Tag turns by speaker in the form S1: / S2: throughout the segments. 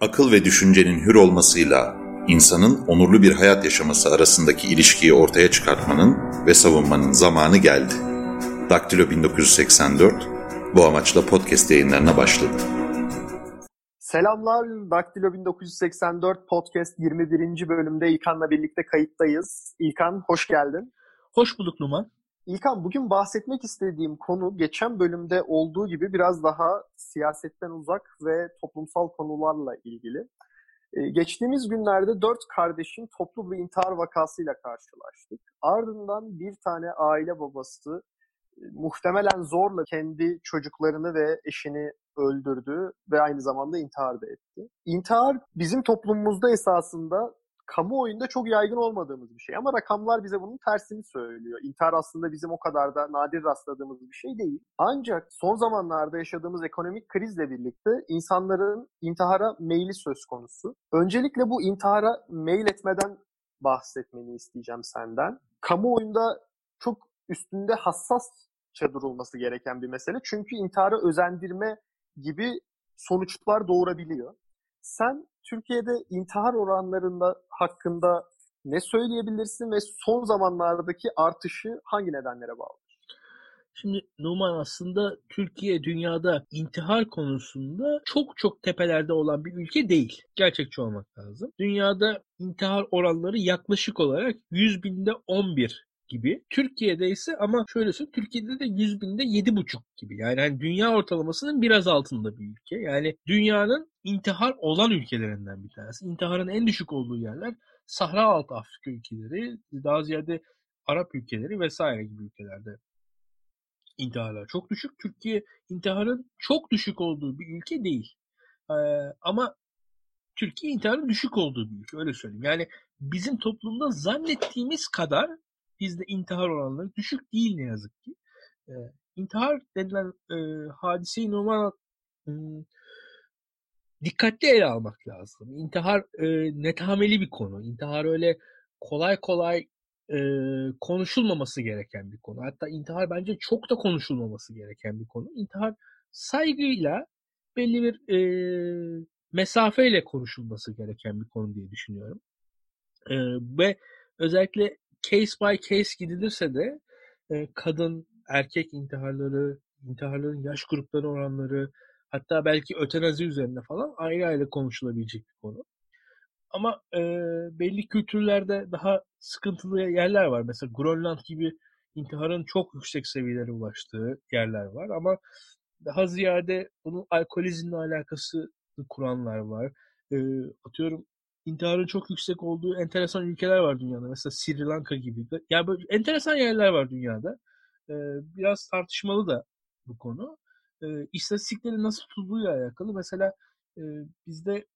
S1: akıl ve düşüncenin hür olmasıyla insanın onurlu bir hayat yaşaması arasındaki ilişkiyi ortaya çıkartmanın ve savunmanın zamanı geldi. Daktilo 1984 bu amaçla podcast yayınlarına başladı.
S2: Selamlar, Daktilo 1984 Podcast 21. bölümde İlkan'la birlikte kayıttayız. İlkan hoş geldin.
S3: Hoş bulduk Numan.
S2: İlkan bugün bahsetmek istediğim konu geçen bölümde olduğu gibi biraz daha siyasetten uzak ve toplumsal konularla ilgili. Ee, geçtiğimiz günlerde dört kardeşin toplu bir intihar vakasıyla karşılaştık. Ardından bir tane aile babası e, muhtemelen zorla kendi çocuklarını ve eşini öldürdü ve aynı zamanda intihar da etti. İntihar bizim toplumumuzda esasında kamuoyunda çok yaygın olmadığımız bir şey. Ama rakamlar bize bunun tersini söylüyor. İntihar aslında bizim o kadar da nadir rastladığımız bir şey değil. Ancak son zamanlarda yaşadığımız ekonomik krizle birlikte insanların intihara meyli söz konusu. Öncelikle bu intihara mail etmeden bahsetmeni isteyeceğim senden. Kamuoyunda çok üstünde hassasça durulması gereken bir mesele. Çünkü intihara özendirme gibi sonuçlar doğurabiliyor. Sen Türkiye'de intihar oranlarında hakkında ne söyleyebilirsin ve son zamanlardaki artışı hangi nedenlere bağlı?
S3: Şimdi Numan aslında Türkiye dünyada intihar konusunda çok çok tepelerde olan bir ülke değil. Gerçekçi olmak lazım. Dünyada intihar oranları yaklaşık olarak 100 binde 11 gibi. Türkiye'de ise ama şöyle söyleyeyim Türkiye'de de 100 binde 7,5 gibi. Yani hani dünya ortalamasının biraz altında bir ülke. Yani dünyanın intihar olan ülkelerinden bir tanesi. İntiharın en düşük olduğu yerler Sahra altı Afrika ülkeleri, daha ziyade Arap ülkeleri vesaire gibi ülkelerde intiharlar çok düşük. Türkiye intiharın çok düşük olduğu bir ülke değil. Ee, ama Türkiye intiharın düşük olduğu bir ülke öyle söyleyeyim. Yani bizim toplumda zannettiğimiz kadar bizde intihar oranları düşük değil ne yazık ki. E, intihar denilen e, hadiseyi normal e, dikkatli ele almak lazım. İntihar e, netameli bir konu. İntihar öyle kolay kolay e, konuşulmaması gereken bir konu. Hatta intihar bence çok da konuşulmaması gereken bir konu. İntihar saygıyla belli bir e, mesafeyle konuşulması gereken bir konu diye düşünüyorum. E, ve özellikle case by case gidilirse de e, kadın, erkek intiharları, intiharların yaş grupları oranları, hatta belki ötenazi üzerine falan ayrı ayrı konuşulabilecek bir konu. Ama e, belli kültürlerde daha sıkıntılı yerler var. Mesela Grönland gibi intiharın çok yüksek seviyelere ulaştığı yerler var. Ama daha ziyade bunun alkolizmle alakası kuranlar var. E, atıyorum intiharın çok yüksek olduğu enteresan ülkeler var dünyada. Mesela Sri Lanka gibi. Yani böyle enteresan yerler var dünyada. Ee, biraz tartışmalı da bu konu. Ee, istatistikleri nasıl tutulduğuyla alakalı. Mesela e, bizde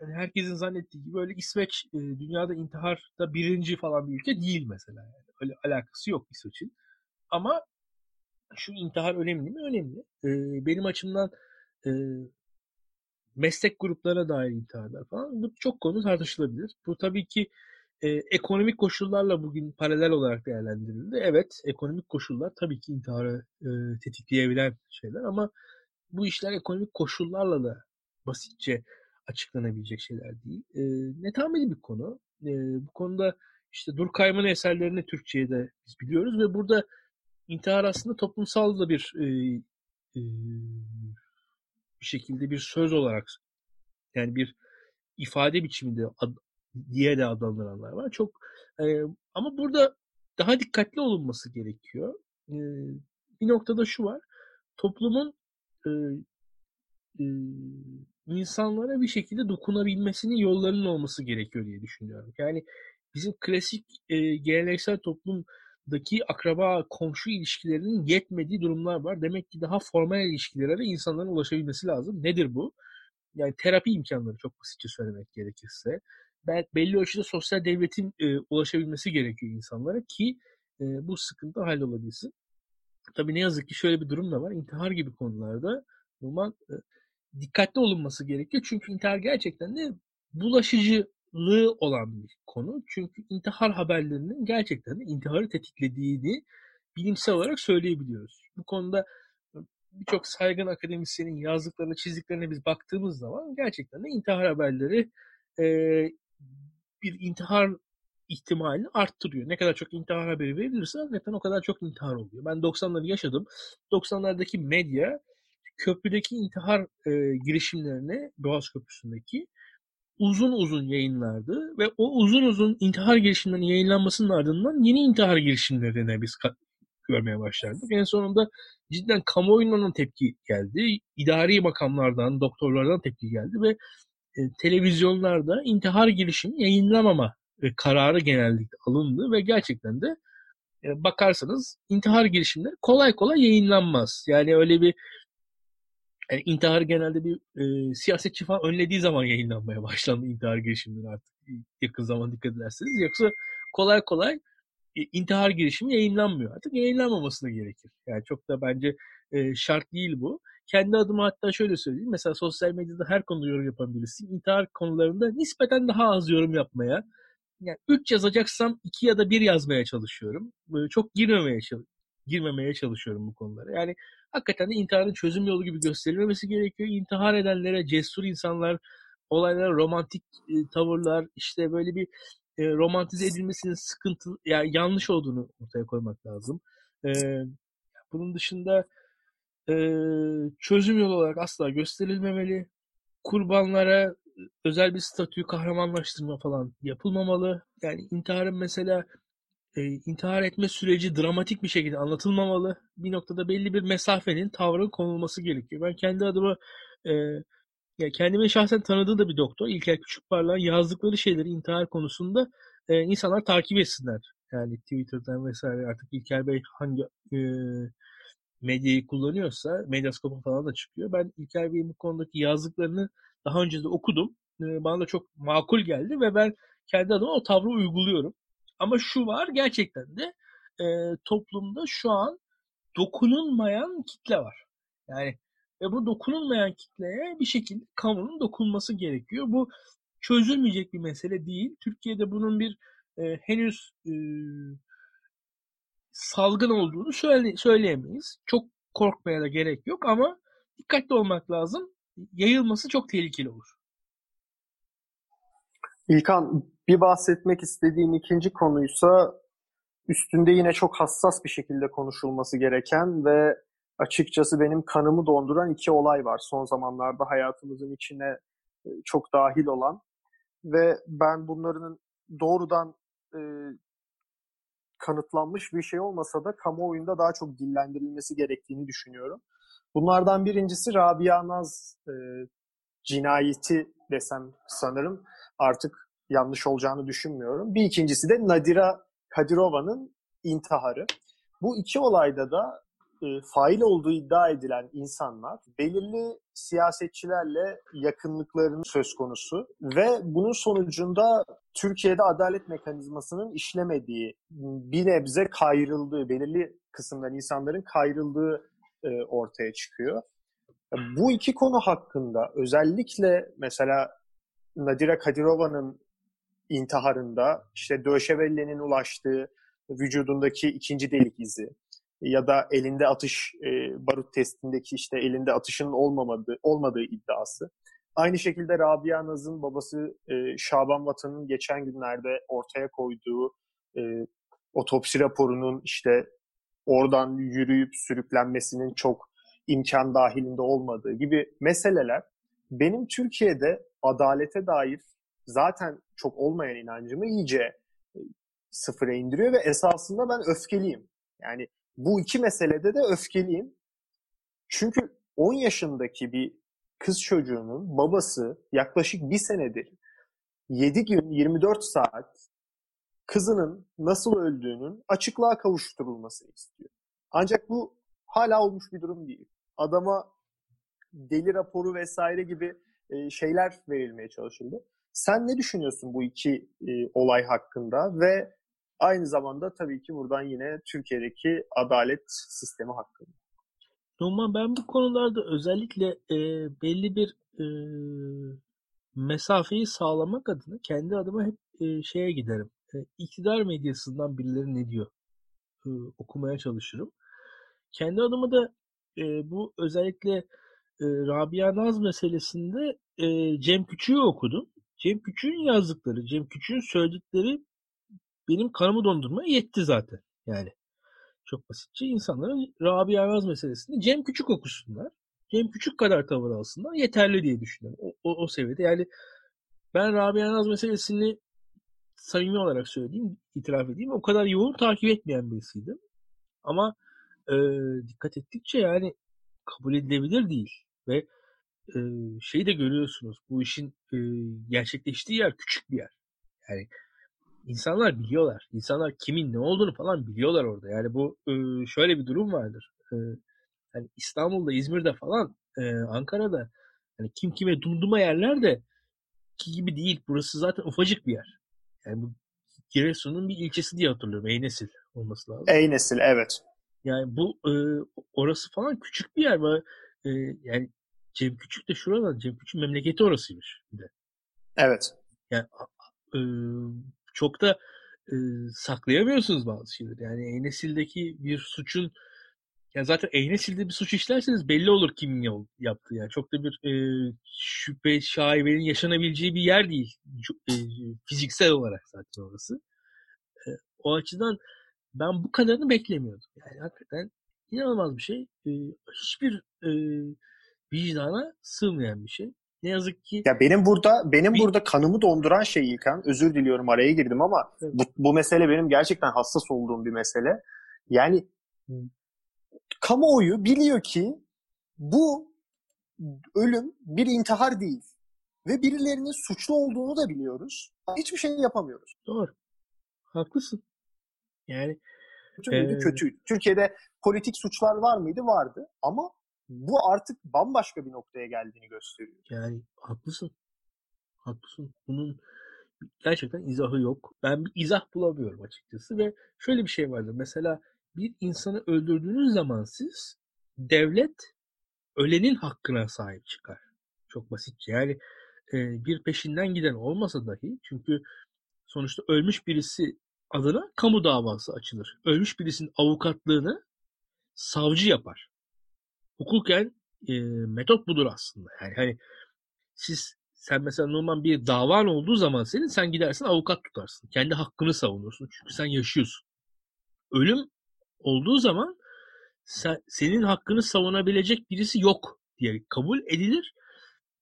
S3: yani herkesin zannettiği gibi öyle İsveç e, dünyada intiharda birinci falan bir ülke değil mesela. Yani. Öyle alakası yok İsveç'in. Ama şu intihar önemli mi? Önemli. Ee, benim açımdan e, meslek gruplarına dair intiharlar falan. Bu çok konu tartışılabilir. Bu tabii ki e, ekonomik koşullarla bugün paralel olarak değerlendirildi. Evet, ekonomik koşullar tabii ki intiharı e, tetikleyebilen şeyler ama bu işler ekonomik koşullarla da basitçe açıklanabilecek şeyler değil. E, netameli bir konu. E, bu konuda işte Durkheim'in eserlerini Türkçe'ye de biz biliyoruz ve burada intihar aslında toplumsal da bir e, e, bir şekilde bir söz olarak yani bir ifade biçiminde ad, diye de adlandıranlar var. Çok e, ama burada daha dikkatli olunması gerekiyor. E, bir noktada şu var. Toplumun e, e, insanlara bir şekilde dokunabilmesinin yollarının olması gerekiyor diye düşünüyorum. Yani bizim klasik e, geleneksel toplum daki akraba komşu ilişkilerinin yetmediği durumlar var. Demek ki daha formal ilişkilere de insanların ulaşabilmesi lazım. Nedir bu? Yani terapi imkanları çok basitçe söylemek gerekirse. Belli ölçüde sosyal devletin e, ulaşabilmesi gerekiyor insanlara ki e, bu sıkıntı hallolabilsin. Tabii ne yazık ki şöyle bir durum da var. İntihar gibi konularda normal e, dikkatli olunması gerekiyor. Çünkü intihar gerçekten de bulaşıcı lığı olan bir konu. Çünkü intihar haberlerinin gerçekten de intiharı tetiklediğini bilimsel olarak söyleyebiliyoruz. Bu konuda birçok saygın akademisyenin yazdıklarına, çizdiklerine biz baktığımız zaman gerçekten de intihar haberleri e, bir intihar ihtimalini arttırıyor. Ne kadar çok intihar haberi verilirse hakikaten o kadar çok intihar oluyor. Ben 90'ları yaşadım. 90'lardaki medya köprüdeki intihar e, girişimlerini Boğaz Köprüsü'ndeki uzun uzun yayınlardı ve o uzun uzun intihar girişimlerinin yayınlanmasının ardından yeni intihar girişimlerine biz görmeye başlardık. En sonunda cidden kamuoyundan tepki geldi. İdari makamlardan, doktorlardan tepki geldi ve e, televizyonlarda intihar girişimi yayınlamama e, kararı genellikle alındı ve gerçekten de e, bakarsanız intihar girişimleri kolay kolay yayınlanmaz. Yani öyle bir yani intihar genelde bir e, siyasetçi falan önlediği zaman yayınlanmaya başlandı intihar girişimleri artık yakın zaman dikkat ederseniz. Yoksa kolay kolay e, intihar girişimi yayınlanmıyor. Artık yayınlanmaması da gerekir. Yani çok da bence e, şart değil bu. Kendi adıma hatta şöyle söyleyeyim. Mesela sosyal medyada her konuda yorum yapan birisi intihar konularında nispeten daha az yorum yapmaya, yani 3 yazacaksam 2 ya da 1 yazmaya çalışıyorum. Böyle çok girmemeye girmemeye çalışıyorum bu konulara. Yani hakikaten de intiharın çözüm yolu gibi gösterilmemesi gerekiyor. İntihar edenlere cesur insanlar, olaylara romantik e, tavırlar, işte böyle bir e, romantize edilmesinin sıkıntı, yani yanlış olduğunu ortaya koymak lazım. E, bunun dışında e, çözüm yolu olarak asla gösterilmemeli. Kurbanlara özel bir statü, kahramanlaştırma falan yapılmamalı. Yani intiharın mesela e, intihar etme süreci dramatik bir şekilde anlatılmamalı. Bir noktada belli bir mesafenin, tavrın konulması gerekiyor. Ben kendi adıma e, ya kendimi şahsen tanıdığı da bir doktor. İlker Küçükparlak'ın yazdıkları şeyleri intihar konusunda e, insanlar takip etsinler. Yani Twitter'dan vesaire artık İlker Bey hangi e, medyayı kullanıyorsa Medyaskop'a falan da çıkıyor. Ben İlker Bey'in bu konudaki yazdıklarını daha önce de okudum. E, bana da çok makul geldi ve ben kendi adıma o tavrı uyguluyorum. Ama şu var gerçekten de e, toplumda şu an dokunulmayan kitle var. Yani ve bu dokunulmayan kitleye bir şekilde kamunun dokunması gerekiyor. Bu çözülmeyecek bir mesele değil. Türkiye'de bunun bir e, henüz e, salgın olduğunu söyle, söyleyemeyiz. Çok korkmaya da gerek yok ama dikkatli olmak lazım. Yayılması çok tehlikeli olur.
S2: İlkan bir bahsetmek istediğim ikinci konuysa üstünde yine çok hassas bir şekilde konuşulması gereken ve açıkçası benim kanımı donduran iki olay var. Son zamanlarda hayatımızın içine e, çok dahil olan ve ben bunların doğrudan e, kanıtlanmış bir şey olmasa da kamuoyunda daha çok dillendirilmesi gerektiğini düşünüyorum. Bunlardan birincisi Rabia Naz e, cinayeti desem sanırım artık yanlış olacağını düşünmüyorum. Bir ikincisi de Nadira Kadirova'nın intiharı. Bu iki olayda da e, fail olduğu iddia edilen insanlar belirli siyasetçilerle yakınlıklarının söz konusu ve bunun sonucunda Türkiye'de adalet mekanizmasının işlemediği, bir nebze kayrıldığı, belirli kısımdan insanların kayrıldığı e, ortaya çıkıyor. Bu iki konu hakkında özellikle mesela Nadira Kadirova'nın intiharında işte Döşevelle'nin ulaştığı vücudundaki ikinci delik izi ya da elinde atış e, barut testindeki işte elinde atışın olmamadığı olmadığı iddiası. Aynı şekilde Rabia Naz'ın babası e, Şaban Vatan'ın geçen günlerde ortaya koyduğu e, otopsi raporunun işte oradan yürüyüp sürüklenmesinin çok imkan dahilinde olmadığı gibi meseleler benim Türkiye'de adalete dair zaten çok olmayan inancımı iyice e, sıfıra indiriyor ve esasında ben öfkeliyim. Yani bu iki meselede de öfkeliyim. Çünkü 10 yaşındaki bir kız çocuğunun babası yaklaşık bir senedir 7 gün 24 saat kızının nasıl öldüğünün açıklığa kavuşturulmasını istiyor. Ancak bu hala olmuş bir durum değil. Adama deli raporu vesaire gibi e, şeyler verilmeye çalışıldı. Sen ne düşünüyorsun bu iki e, olay hakkında ve aynı zamanda tabii ki buradan yine Türkiye'deki adalet sistemi hakkında?
S3: Numan ben bu konularda özellikle e, belli bir e, mesafeyi sağlamak adına kendi adıma hep e, şeye giderim. E, iktidar medyasından birileri ne diyor e, okumaya çalışırım. Kendi adıma da e, bu özellikle e, Rabia Naz meselesinde e, Cem Küçük'ü okudum. Cem Küçük'ün yazdıkları, Cem Küçük'ün söyledikleri benim kanımı dondurmaya yetti zaten. Yani çok basitçe insanların Rabia Naz meselesinde Cem Küçük okusunlar. Cem Küçük kadar tavır alsınlar yeterli diye düşünüyorum. O, o, o seviyede. Yani ben Rabia Naz meselesini samimi olarak söyleyeyim, itiraf edeyim. O kadar yoğun takip etmeyen birisiydim. Ama e, dikkat ettikçe yani kabul edilebilir değil. Ve e, şeyi de görüyorsunuz. Bu işin e, gerçekleştiği yer küçük bir yer. Yani insanlar biliyorlar. İnsanlar kimin ne olduğunu falan biliyorlar orada. Yani bu e, şöyle bir durum vardır. E, yani İstanbul'da, İzmir'de falan, e, Ankara'da hani kim kime dumduma yerler de ki gibi değil. Burası zaten ufacık bir yer. Yani bu Giresun'un bir ilçesi diye hatırlıyorum. Eynesil olması lazım.
S2: Eynesil evet.
S3: Yani bu e, orası falan küçük bir yer. Ve, e, yani Cem Küçük de şuradan. Cem Küçük memleketi orasıymış bir de.
S2: Evet.
S3: Yani e, çok da e, saklayamıyorsunuz bazı şeyleri. Yani Eynesil'deki bir suçun ya zaten Eynesil'de bir suç işlerseniz belli olur kimin yaptığı. Yani çok da bir e, şüphe, şaibenin yaşanabileceği bir yer değil. E, fiziksel olarak zaten orası. E, o açıdan ben bu kadarını beklemiyordum. Yani hakikaten inanılmaz bir şey. E, hiçbir e, vicdana sığmayan bir şey. Ne yazık ki.
S2: Ya benim burada benim bir... burada kanımı donduran şey İlkan. Özür diliyorum araya girdim ama evet. bu, bu mesele benim gerçekten hassas olduğum bir mesele. Yani kamuoyu biliyor ki bu ölüm bir intihar değil. Ve birilerinin suçlu olduğunu da biliyoruz. Hiçbir şey yapamıyoruz.
S3: Doğru. Haklısın. Yani
S2: kötü müydü? Ee... Kötüydü. Türkiye'de politik suçlar var mıydı? Vardı. Ama bu artık bambaşka bir noktaya geldiğini gösteriyor.
S3: Yani haklısın. Haklısın. Bunun gerçekten izahı yok. Ben bir izah bulamıyorum açıkçası ve şöyle bir şey vardır. Mesela bir insanı öldürdüğünüz zaman siz devlet ölenin hakkına sahip çıkar. Çok basitçe. Yani e, bir peşinden giden olmasa dahi çünkü sonuçta ölmüş birisi adına kamu davası açılır. Ölmüş birisinin avukatlığını savcı yapar. Hukuken e, metot budur aslında. Yani hani siz sen mesela normal bir davan olduğu zaman senin sen gidersin avukat tutarsın. Kendi hakkını savunursun. Çünkü sen yaşıyorsun. Ölüm olduğu zaman sen, senin hakkını savunabilecek birisi yok diye kabul edilir.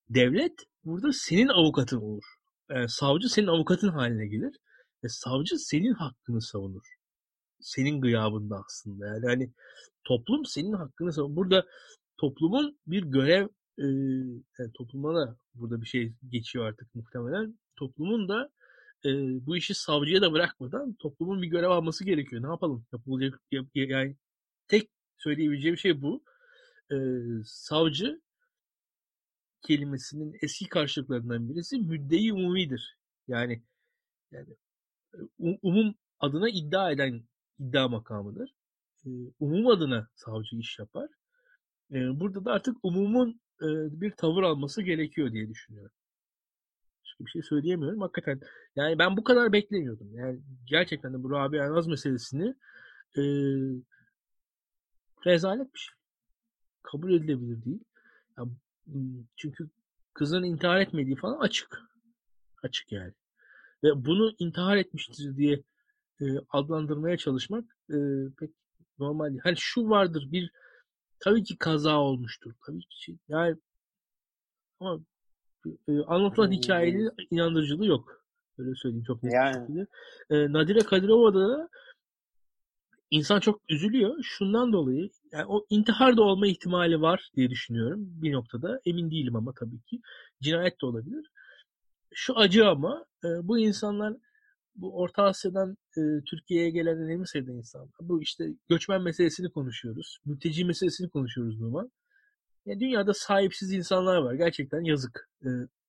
S3: Devlet burada senin avukatın olur. Yani savcı senin avukatın haline gelir ve savcı senin hakkını savunur. Senin gıyabında aslında. Yani hani toplum senin hakkını savunur. Burada toplumun bir görev e, yani topluma da burada bir şey geçiyor artık muhtemelen. Toplumun da e, bu işi savcıya da bırakmadan toplumun bir görev alması gerekiyor. Ne yapalım? Yapılacak yap, yani tek söyleyebileceğim şey bu. E, savcı kelimesinin eski karşılıklarından birisi müddeyi umumidir. Yani yani umum adına iddia eden iddia makamıdır. Umum adına savcı iş yapar. Burada da artık umumun bir tavır alması gerekiyor diye düşünüyorum bir şey söyleyemiyorum. Hakikaten yani ben bu kadar beklemiyordum. Yani gerçekten de bu Rabia Naz meselesini e, rezalet bir şey. Kabul edilebilir değil. Ya, çünkü kızın intihar etmediği falan açık. Açık yani. Ve bunu intihar etmiştir diye e, adlandırmaya çalışmak e, pek normal. Hani şu vardır bir tabii ki kaza olmuştur. Tabii ki şey, yani ama e, anlatılan hikayenin inandırıcılığı yok. Öyle söyleyeyim çok net yani. şekilde. E, Nadire Kadirova'da da insan çok üzülüyor. Şundan dolayı yani o intihar da olma ihtimali var diye düşünüyorum bir noktada. Emin değilim ama tabii ki. Cinayet de olabilir. Şu acı ama e, bu insanlar bu Orta Asya'dan e, Türkiye'ye gelen önemli sayıda insanlar. Bu işte göçmen meselesini konuşuyoruz. Mülteci meselesini konuşuyoruz bu zaman. Yani dünyada sahipsiz insanlar var. Gerçekten yazık. Ee,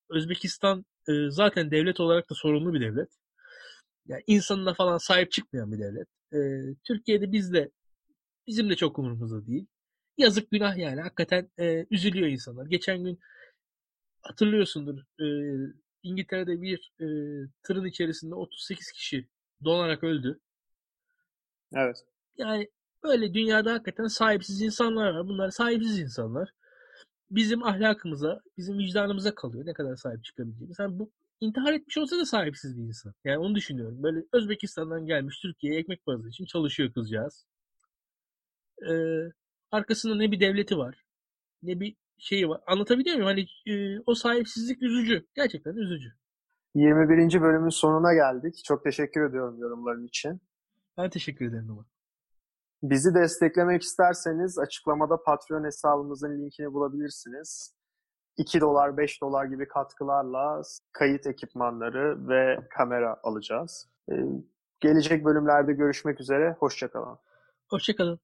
S3: Özbekistan e, zaten devlet olarak da sorunlu bir devlet. Yani insanına falan sahip çıkmayan bir devlet. Ee, Türkiye'de biz de bizim de çok umurumuzda değil. Yazık günah yani. Hakikaten e, üzülüyor insanlar. Geçen gün hatırlıyorsundur e, İngiltere'de bir e, tırın içerisinde 38 kişi donarak öldü.
S2: Evet.
S3: Yani Böyle dünyada hakikaten sahipsiz insanlar var. Bunlar sahipsiz insanlar. Bizim ahlakımıza, bizim vicdanımıza kalıyor ne kadar sahip çıkabileceğimiz. Yani bu intihar etmiş olsa da sahipsiz bir insan. Yani onu düşünüyorum. Böyle Özbekistan'dan gelmiş Türkiye'ye ekmek parası için çalışıyor kızcağız. Ee, arkasında ne bir devleti var, ne bir şeyi var. Anlatabiliyor muyum? Hani e, o sahipsizlik üzücü. Gerçekten üzücü.
S2: 21. bölümün sonuna geldik. Çok teşekkür ediyorum yorumların için.
S3: Ben teşekkür ederim Numan.
S2: Bizi desteklemek isterseniz açıklamada Patreon hesabımızın linkini bulabilirsiniz. 2 dolar, 5 dolar gibi katkılarla kayıt ekipmanları ve kamera alacağız. Ee, gelecek bölümlerde görüşmek üzere. Hoşçakalın.
S3: Hoşçakalın.